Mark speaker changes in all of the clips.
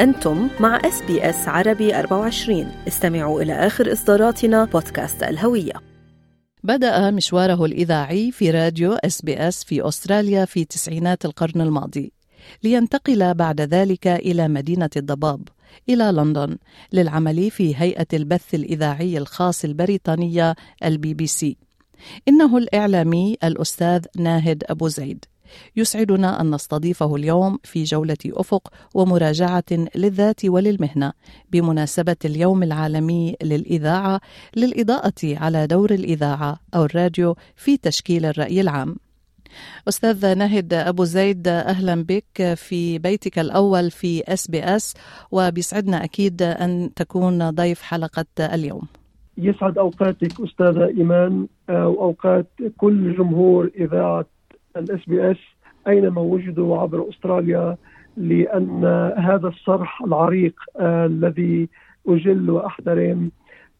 Speaker 1: أنتم مع SBS عربي 24 استمعوا إلى آخر إصداراتنا بودكاست الهوية.
Speaker 2: بدأ مشواره الإذاعي في راديو SBS في أستراليا في تسعينات القرن الماضي. لينتقل بعد ذلك إلى مدينة الضباب إلى لندن للعمل في هيئة البث الإذاعي الخاص البريطانية البي بي سي. إنه الإعلامي الأستاذ ناهد أبو زيد. يسعدنا أن نستضيفه اليوم في جولة أفق ومراجعة للذات وللمهنة بمناسبة اليوم العالمي للإذاعة للإضاءة على دور الإذاعة أو الراديو في تشكيل الرأي العام. أستاذ ناهد أبو زيد أهلا بك في بيتك الأول في SBS وبيسعدنا أكيد أن تكون ضيف حلقة اليوم
Speaker 3: يسعد أوقاتك أستاذة إيمان وأوقات كل جمهور إذاعة الإس بي إس أينما وجدوا عبر أستراليا لأن هذا الصرح العريق آه الذي أجل واحترم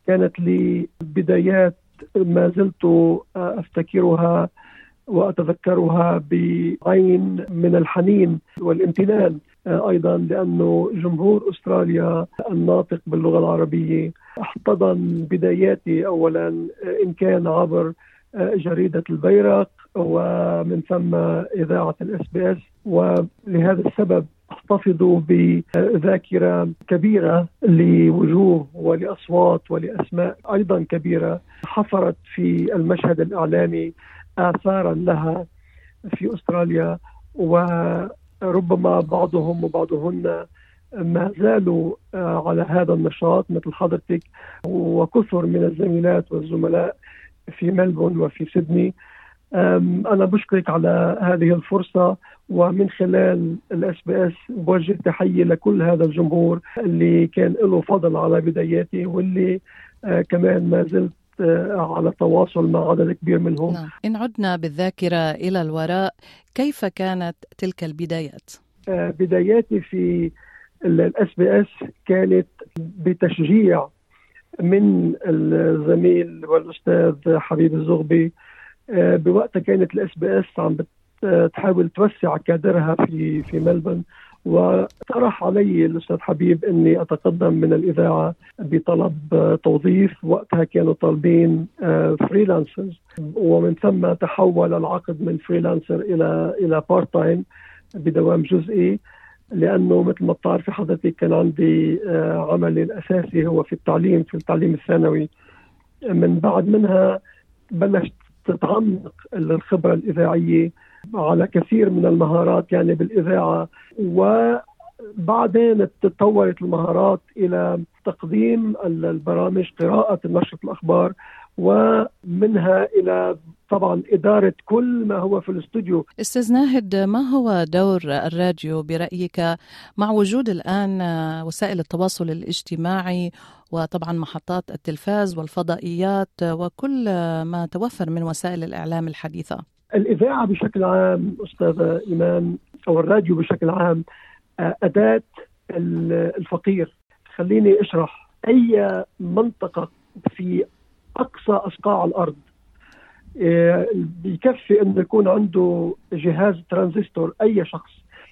Speaker 3: كانت لي بدايات ما زلت آه أفتكرها وأتذكرها بعين من الحنين والامتنان آه أيضا لأنه جمهور أستراليا الناطق باللغة العربية احتضن بداياتي اولا إن كان عبر جريدة البيرق ومن ثم إذاعة الإس بي إس. ولهذا السبب أحتفظ بذاكرة كبيرة لوجوه ولأصوات ولأسماء أيضا كبيرة. حفرت في المشهد الإعلامي اثارا لها في أستراليا وربما بعضهم وبعضهن ما زالوا على هذا النشاط مثل حضرتك وكثر من الزميلات والزملاء في ملبون وفي سيدني أنا بشكرك على هذه الفرصة ومن خلال ال SBS بوجه تحية لكل هذا الجمهور اللي كان له فضل على بداياتي واللي كمان ما زلت على تواصل مع عدد كبير منهم
Speaker 2: نعم. إن عدنا بالذاكرة إلى الوراء كيف كانت تلك البدايات؟
Speaker 3: بداياتي في ال SBS كانت بتشجيع من الزميل والأستاذ حبيب الزغبي بوقتها كانت ال SBS عم بتحاول توسع كادرها في في ملبن واقترح علي الأستاذ حبيب إني أتقدم من الإذاعة بطلب توظيف. وقتها كانوا طالبين freelancers ومن ثم تحول العقد من freelancer إلى إلى part time بدوام جزئي. لأنه مثل ما بتعرفي حضرتك كان عندي عملي الأساسي هو في التعليم في التعليم الثانوي. من بعد منها بلشت تتعمق الخبرة الإذاعية على كثير من المهارات يعني بالإذاعة. وبعدين تطورت المهارات إلى تقديم البرامج قراءة نشره الأخبار. ومنها إلى طبعا إدارة كل ما هو في الاستوديو.
Speaker 2: أستاذ ناهد ما هو دور الراديو برأيك مع وجود الآن وسائل التواصل الاجتماعي وطبعا محطات التلفاز والفضائيات وكل ما توفر من وسائل الإعلام الحديثة؟
Speaker 3: الإذاعة بشكل عام استاذه إيمان أو الراديو بشكل عام أداة الفقير خليني أشرح أي منطقة في أقصى اصقاع الأرض. بيكفي انه يكون عنده جهاز ترانزستور أي شخص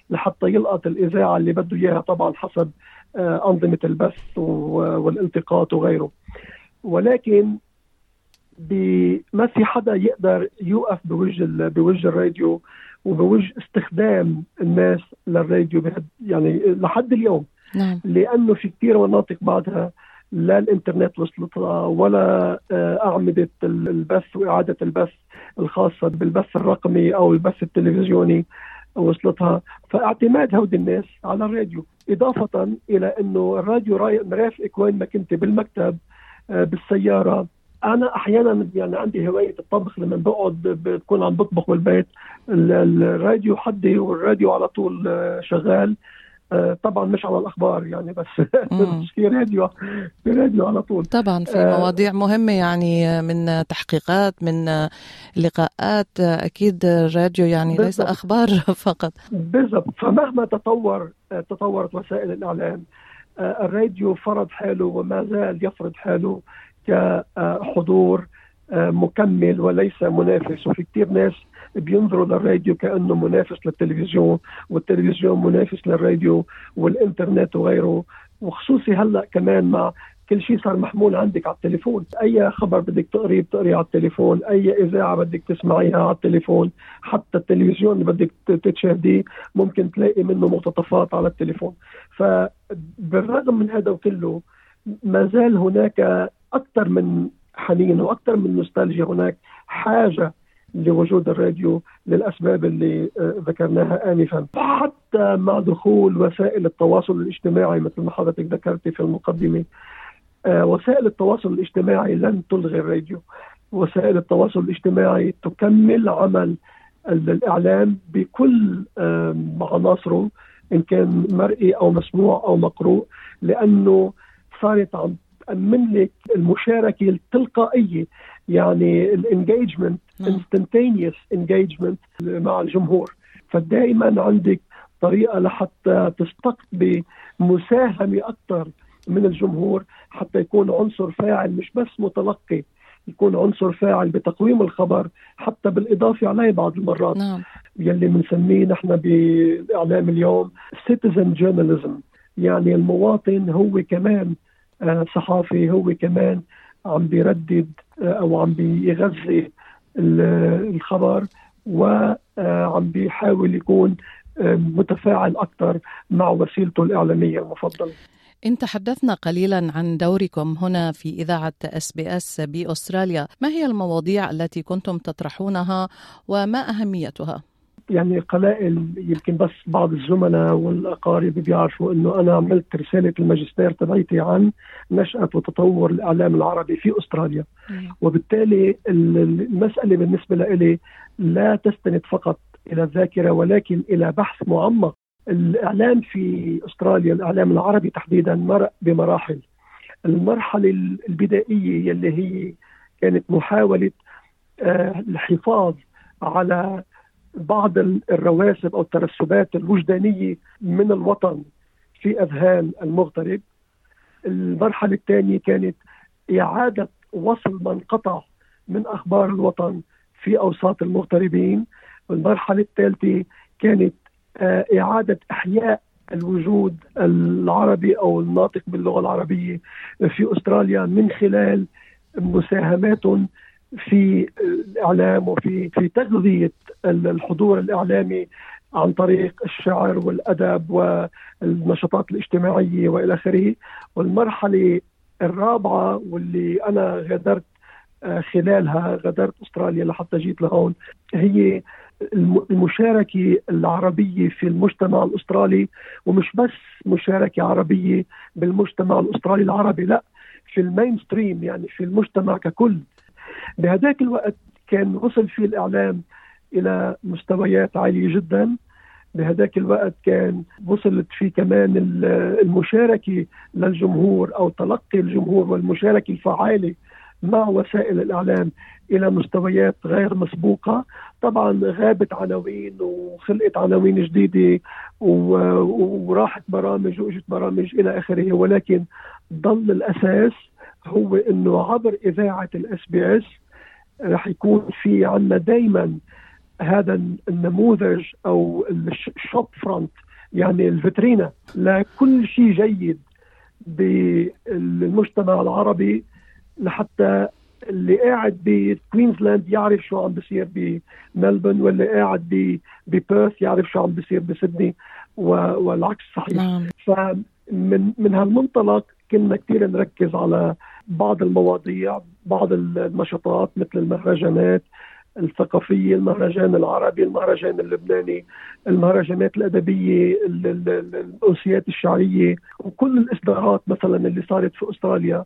Speaker 3: لحتى يلقط الإذاعة اللي بده إياها طبعا حسب أنظمة البث والالتقاط وغيره. ولكن ما في حدا يقدر يوقف بوجه بوجه الراديو وبوجه استخدام الناس للراديو يعني لحد اليوم.
Speaker 2: نعم.
Speaker 3: لأنه في كثير مناطق بعدها لا الإنترنت وصلتها ولا أعمدة البث وإعادة البث الخاصة بالبث الرقمي أو البث التلفزيوني وصلتها. فاعتماد هودي الناس على الراديو إضافة إلى إنه الراديو مرافقك وين ما كنت بالمكتب بالسيارة. أنا أحيانا يعني عندي هواية الطبخ لما بقعد بكون عم بطبخ بالبيت الراديو حدي والراديو على طول شغال. طبعا مش على الأخبار يعني بس في راديو في راديو على طول.
Speaker 2: طبعا في مواضيع مهمة يعني من تحقيقات من لقاءات أكيد الراديو يعني بالزبط. ليس أخبار فقط.
Speaker 3: بالضبط. فمهما تطور تطورت وسائل الإعلام الراديو فرض حاله وما زال يفرض حاله كحضور مكمل وليس منافس. وفي كثير ناس بينظروا للراديو كأنه منافس للتلفزيون والتلفزيون منافس للراديو والإنترنت وغيره. وخصوصي هلأ كمان مع كل شيء صار محمول عندك على التليفون. أي خبر بدك تقريه بتقريه على التليفون أي إذاعة بدك تسمعيها على التليفون حتى التلفزيون اللي بدك تشاهديه ممكن تلاقي منه مقتطفات على التليفون. فبالرغم من هذا وكله ما زال هناك أكثر من حنين وأكثر من نوستالجيا هناك حاجة لوجود الراديو للأسباب اللي آه، ذكرناها انفا. حتى مع دخول وسائل التواصل الاجتماعي مثل ما حضرتك ذكرتي في المقدمة آه، وسائل التواصل الاجتماعي لن تلغي الراديو. وسائل التواصل الاجتماعي تكمل عمل الإعلام بكل عناصره إن كان مرئي أو مسموع أو مقروء لأنه صارت عم تأمن لك المشاركة التلقائية يعني ال engagement instantaneous engagement مع الجمهور. فدائما عندك طريقة لحتى تستقطبي مساهمة أكثر من الجمهور حتى يكون عنصر فاعل مش بس متلقي يكون عنصر فاعل بتقويم الخبر حتى بالإضافة عليه بعض المرات. نعم. يلي بنسميه نحن بالاعلام اليوم citizen journalism يعني المواطن هو كمان صحافي هو كمان عم بيردد آه، أو عم بيغذي الخبر وعم آه، بيحاول يكون متفاعل أكثر مع وسيلته الإعلامية المفضلة
Speaker 2: إن تحدثنا قليلا عن دوركم هنا في إذاعة SBS بأستراليا ما هي المواضيع التي كنتم تطرحونها وما أهميتها؟
Speaker 3: يعني قلائل يمكن بس بعض الزملاء والأقارب بيعرفوا إنه أنا عملت رسالة الماجستير تبعيتي عن نشأة وتطور الإعلام العربي في أستراليا. وبالتالي المسألة بالنسبة لي لا تستند فقط إلى الذاكرة ولكن إلى بحث معمق. الإعلام في أستراليا الإعلام العربي تحديدا مرق بمراحل. المرحلة البدائية يلي هي كانت محاولة آه، الحفاظ على بعض الرواسب أو الترسبات الوجدانية من الوطن في أذهان المغترب. المرحلة الثانية كانت إعادة وصل من قطع من أخبار الوطن في أوساط المغتربين. المرحلة الثالثة كانت آه، إعادة إحياء الوجود العربي أو الناطق باللغة العربية في أستراليا من خلال مساهماتهم في الإعلام وفي في تغذية الحضور الإعلامي عن طريق الشعر والأدب والنشاطات الاجتماعية وإلى آخره. والمرحلة الرابعة واللي أنا غادرت آه، خلالها غادرت أستراليا لحتى جيت لهون هي المشاركة العربية في المجتمع الأسترالي. ومش بس مشاركة عربية بالمجتمع الأسترالي العربي لا في المين ستريم يعني في المجتمع ككل. بهذاك الوقت كان وصل فيه الإعلام إلى مستويات عالية جدا. بهذاك الوقت كان وصلت فيه كمان المشاركة للجمهور أو تلقي الجمهور والمشاركة الفعالة مع وسائل الإعلام إلى مستويات غير مسبوقة. طبعا غابت عناوين وخلقت عناوين جديدة وراحت برامج وإجت برامج إلى آخره ولكن ضل الأساس هو إنه عبر إذاعة ال SBS رح يكون في عندنا دائما هذا النموذج أو ال shop front يعني الفترينة لكل شيء جيد بالمجتمع العربي لحتى اللي قاعد بكوينزلاند يعرف شو عم بيصير بملبون واللي قاعد ببيرث يعرف شو عم بيصير بسيدني والعكس صحيح نعم. فمن من هالمنطلق كنا كثير نركز على بعض المواضيع بعض النشاطات مثل المهرجانات الثقافية المهرجان العربي المهرجان اللبناني المهرجانات الأدبية الأنسيات الشعرية وكل الإصدارات مثلا اللي صارت في أستراليا.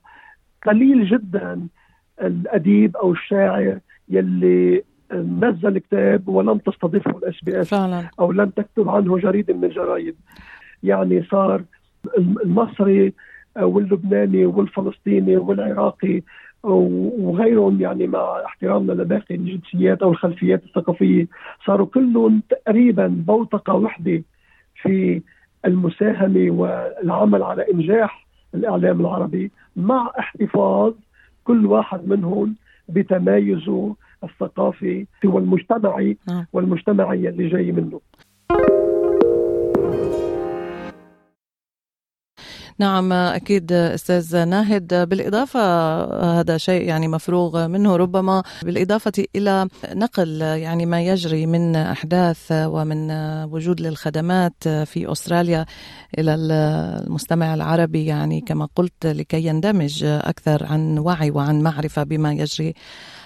Speaker 3: قليل جدا الأديب أو الشاعر يلي نزل كتاب ولم تستضيفه الإس بي إس أو لم تكتب عنه جريدة من الجرايد. يعني صار المصري واللبناني والفلسطيني والعراقي وغيرهم يعني مع احترامنا لباقي الجنسيات أو الخلفيات الثقافية صاروا كلهم تقريبا بوتقة وحدة في المساهمة والعمل على إنجاح الإعلام العربي مع احتفاظ كل واحد منهم بتمايزه الثقافي والمجتمعي
Speaker 2: نعم.
Speaker 3: والمجتمعي اللي جاي منه
Speaker 2: نعم أكيد أستاذ ناهد. بالإضافة هذا شيء يعني مفروغ منه. ربما بالإضافة إلى نقل يعني ما يجري من أحداث ومن وجود للخدمات في أستراليا إلى المستمع العربي يعني كما قلت لكي يندمج أكثر عن وعي وعن معرفة بما يجري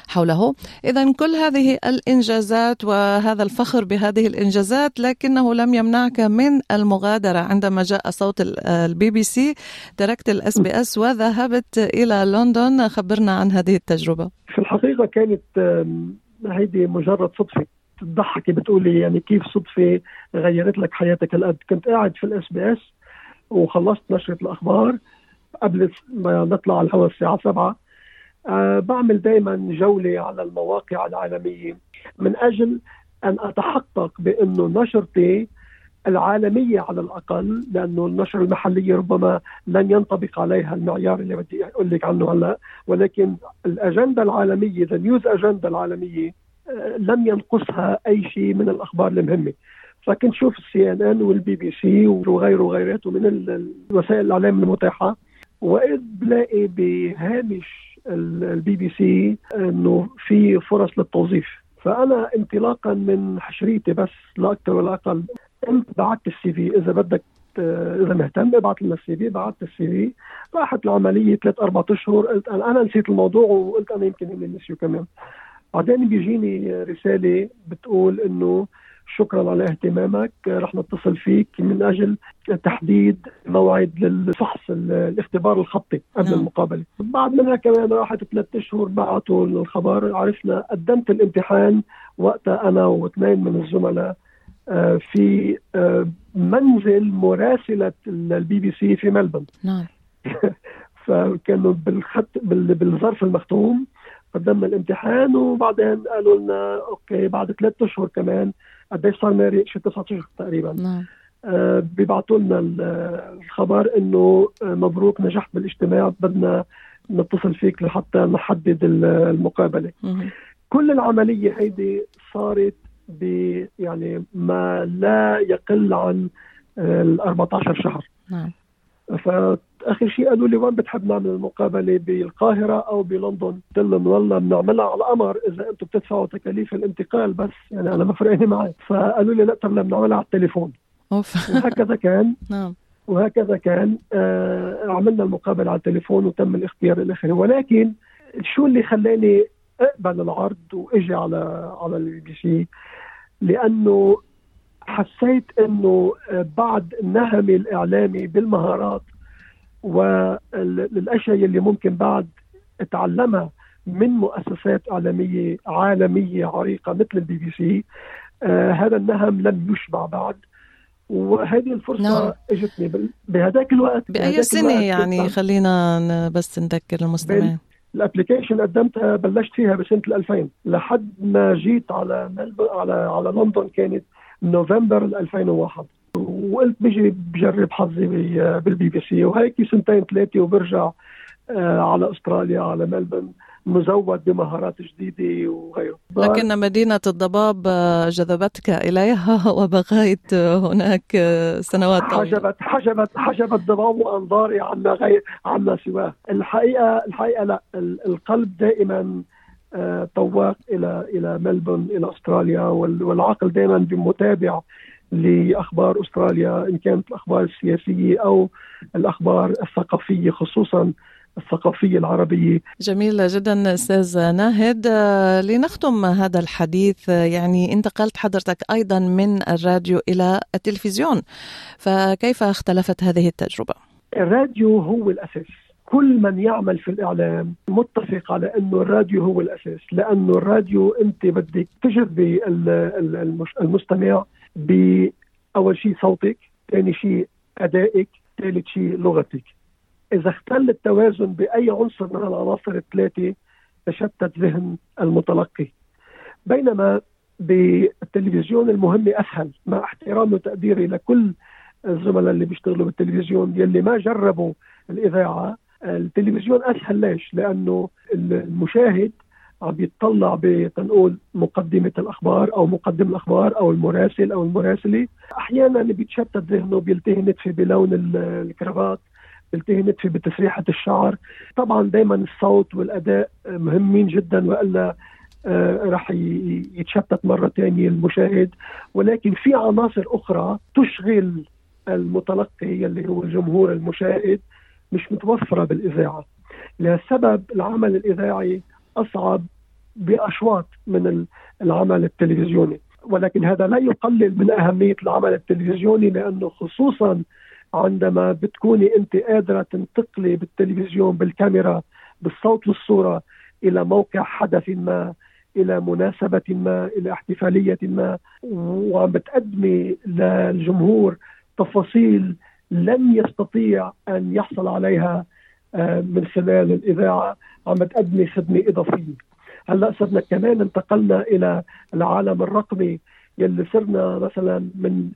Speaker 2: حوله. إذا كل هذه الإنجازات وهذا الفخر بهذه الإنجازات لكنه لم يمنعك من المغادرة. عندما جاء صوت البي بي سي تركت ال SBS وذهبت إلى لندن. خبرنا عن هذه التجربة.
Speaker 3: في الحقيقة كانت هيدي مجرد صدفة تضحكي بتقولي يعني كيف صدفة غيرت لك حياتك هالقد كنت قاعد في ال SBS وخلصت نشرة الأخبار قبل ما نطلع على الهواء الساعة 7 أه بعمل دائما جولة على المواقع العالمية. من أجل أن أتحقق بأنه نشرتي العالمية على الأقل لأنه النشر المحلية ربما لن ينطبق عليها المعيار اللي بدي أقول لك عنه هلأ. ولكن الأجندة العالمية the news agenda العالمية أه لم ينقصها أي شيء من الأخبار المهمة. فكنت شوف ال CNN وال BBC وغيره وغيراته من وسائل الإعلام المتاحة وإذ بلاقي بهامش البي بي سي إنه في فرص للتوظيف. فأنا انطلاقا من حشريتي بس لا أكثر ولا أقل قمت بعثت ال CV إذا بدك إذا مهتم ابعث لنا ال CV بعثت ال CV راحت العملية ثلاث أربع أشهر. قلت أنا, أنا نسيت الموضوع وقلت أنا يمكن هم نسيوا كمان. بعدين بيجيني رسالة بتقول إنه شكرا على اهتمامك. رح نتصل فيك من أجل تحديد موعد للفحص الاختبار الخطي قبل نعم. المقابلة. بعد منها كمان راحت ثلاث أشهر بعثوا الخبر. عرفنا قدمت الامتحان وقتها أنا واثنين من الزملاء. في منزل مراسلة البي بي سي في ملبن.
Speaker 2: نعم.
Speaker 3: فكانوا بالخط بالظرف المختوم. قدمنا الامتحان وبعدين قالوا لنا okay بعد ثلاث أشهر كمان قديش صار لنا شي تسعة اشهر تقريبا.
Speaker 2: نعم.
Speaker 3: آه بيبعثوا لنا الخبر إنه مبروك نجحت بالاجتماع بدنا نتصل فيك لحتى نحدد المقابلة.
Speaker 2: مم.
Speaker 3: كل العملية هيدي صارت ب يعني ما لا يقل عن ال 14 شهر.
Speaker 2: نعم.
Speaker 3: فاخر شيء قالوا لي وين بتحب نعمل المقابلة بالقاهرة أو بلندن؟ قلت لهم والله بنعملها على القمر. إذا أنتم بتدفعوا تكاليف الانتقال بس يعني أنا ما فرقني معي. فقالوا لي لا طب بنعملها على التليفون.
Speaker 2: أوف.
Speaker 3: وهكذا كان.
Speaker 2: نعم.
Speaker 3: وهكذا كان. آه عملنا المقابلة على التليفون وتم الاختيار اخره ولكن شو اللي خلاني أقبل العرض وإجي على على البي بي سي لأنه حسيت إنه بعد نهمي الإعلامي بالمهارات والاشياء اللي ممكن بعد اتعلمها من مؤسسات اعلاميه عالمية عريقة مثل البي بي سي آه هذا النهم لم يشبع بعد. وهذه الفرصة
Speaker 2: نعم.
Speaker 3: إجتني. بهذاك الوقت
Speaker 2: بأي
Speaker 3: بهداك
Speaker 2: سنة
Speaker 3: الوقت
Speaker 2: يعني؟
Speaker 3: كنت
Speaker 2: خلينا بس نذكر المستمعين.
Speaker 3: ال application قدمتها بلشت فيها بسنة 2000 لحد ما جيت على. على على لندن كانت نوفمبر 2001 وقلت بيجي بجرب حظي بالبي بي سي وهيك سنتين ثلاثة وبرجع على أستراليا على ملبن مزود بمهارات جديدة وغيره.
Speaker 2: لكن مدينة الضباب جذبتك إليها وبقيت هناك سنوات طويلة.
Speaker 3: حجبت حجبت حجبت ضباب وأنظاري عما غير عما سواه. الحقيقة الحقيقة لا. القلب دائما طواق إلى إلى ملبون إلى أستراليا والعقل دائما بمتابع لأخبار أستراليا إن كانت الأخبار السياسية أو الأخبار الثقافية خصوصا الثقافية العربية.
Speaker 2: جميل جدا أستاذ ناهد لنختم هذا الحديث يعني انتقلت حضرتك أيضا من الراديو إلى التلفزيون فكيف اختلفت هذه التجربة؟
Speaker 3: الراديو هو الأساس كل من يعمل في الإعلام متفق على أنه الراديو هو الأساس لأنه الراديو أنت بدك تجذبي المستمع بأول شيء صوتك، ثاني شيء أدائك، ثالث شيء لغتك. إذا اختل التوازن بأي عنصر من العناصر الثلاثة تشتت ذهن المتلقي. بينما بالتلفزيون المهمه أسهل مع احترامي وتقديري لكل الزملاء اللي بيشتغلوا بالتلفزيون يلي ما جربوا الإذاعة التلفزيون أسهل ليش؟ لأنه المشاهد عم يتطلع بتنقول مقدمة الأخبار أو مقدم الأخبار أو المراسل أو المراسلة. أحيانا بيتشتت ذهنه بيلتهي نتفة بلون الكرافات بيلتهي نتفة بتسريحة الشعر. طبعا دائما الصوت والأداء مهمين جدا وإلا آه راح يتشتت مرة ثانية المشاهد. ولكن في عناصر أخرى تشغل المتلقي اللي هو الجمهور المشاهد مش متوفرة بالإذاعة. لهالسبب العمل الإذاعي أصعب بأشواط من العمل التلفزيوني. ولكن هذا لا يقلل من أهمية العمل التلفزيوني لأنه خصوصا عندما بتكوني أنت قادرة تنتقلي بالتلفزيون بالكاميرا بالصوت والصورة إلى موقع حدث ما إلى مناسبة ما إلى احتفالية ما وعم بتقدمي للجمهور تفاصيل لن يستطيع أن يحصل عليها آه، من خلال الإذاعة. عم تقدمي خدمة إضافية. هلا صرنا كمان انتقلنا إلى العالم الرقمي. يلي صرنا مثلا من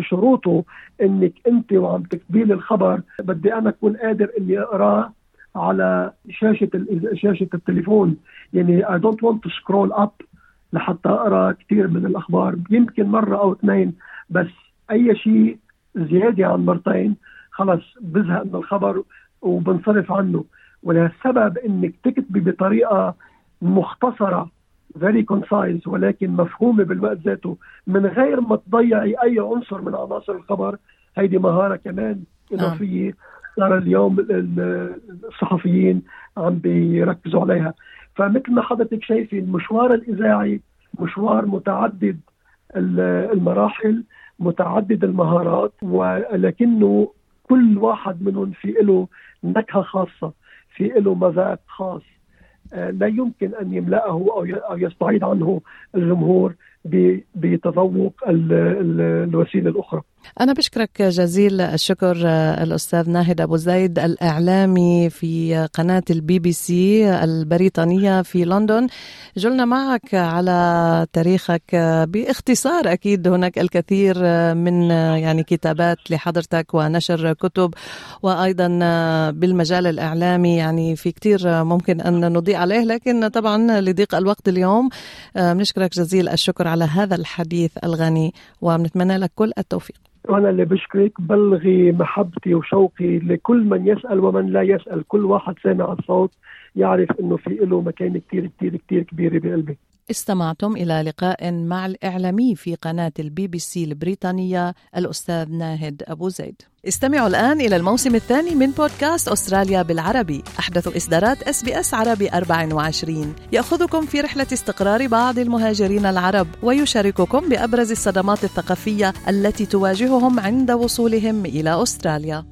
Speaker 3: شروطه إنك أنت وعم تكتبي لي الخبر بدي أنا أكون قادر إني اقراه على شاشة شاشة التليفون. يعني I don't want to scroll up لحتى أقرأ كثير من الأخبار. يمكن مرة أو اثنين بس أي شيء زيادة عن مرتين خلص بزهق من الخبر وبنصرف عنه. ولهالسبب إنك تكتبي بطريقة مختصرة very concise ولكن مفهومة بالوقت ذاته. من غير ما تضيعي أي عنصر من عناصر الخبر هيدي مهارة كمان إضافية صار اليوم الصحفيين عم بيركزوا عليها. فمثل ما حضرتك شايفة المشوار الإذاعي مشوار متعدد المراحل متعدد المهارات ولكنه كل واحد منهم في له نكهة خاصة في له مذاق خاص. لا يمكن أن يملأه أو يستعيد عنه الجمهور بتذوق الوسيلة الأخرى.
Speaker 2: أنا بشكرك جزيل الشكر الأستاذ ناهد أبو زيد الإعلامي في قناة البي بي سي البريطانية في لندن. جلنا معك على تاريخك باختصار أكيد هناك الكثير من يعني كتابات لحضرتك ونشر كتب وأيضا بالمجال الإعلامي يعني في كثير ممكن أن نضيء عليه. لكن طبعا لضيق الوقت اليوم بنشكرك جزيل الشكر على هذا الحديث الغني ونتمنى لك كل التوفيق.
Speaker 3: وأنا اللي بشكرك بلغي محبتي وشوقي لكل من يسأل ومن لا يسأل. كل واحد سامع الصوت يعرف إنه في له مكان كثير كثير كثير كبيرة بقلبي.
Speaker 2: استمعتم إلى لقاء مع الإعلامي في قناة البي بي سي البريطانية الأستاذ ناهد أبو زيد. استمعوا الآن إلى الموسم الثاني من بودكاست أستراليا بالعربي. أحدث إصدارات إس بي إس عربي 24 يأخذكم في رحلة استقرار بعض المهاجرين العرب ويشارككم بأبرز الصدمات الثقافية التي تواجههم عند وصولهم إلى أستراليا.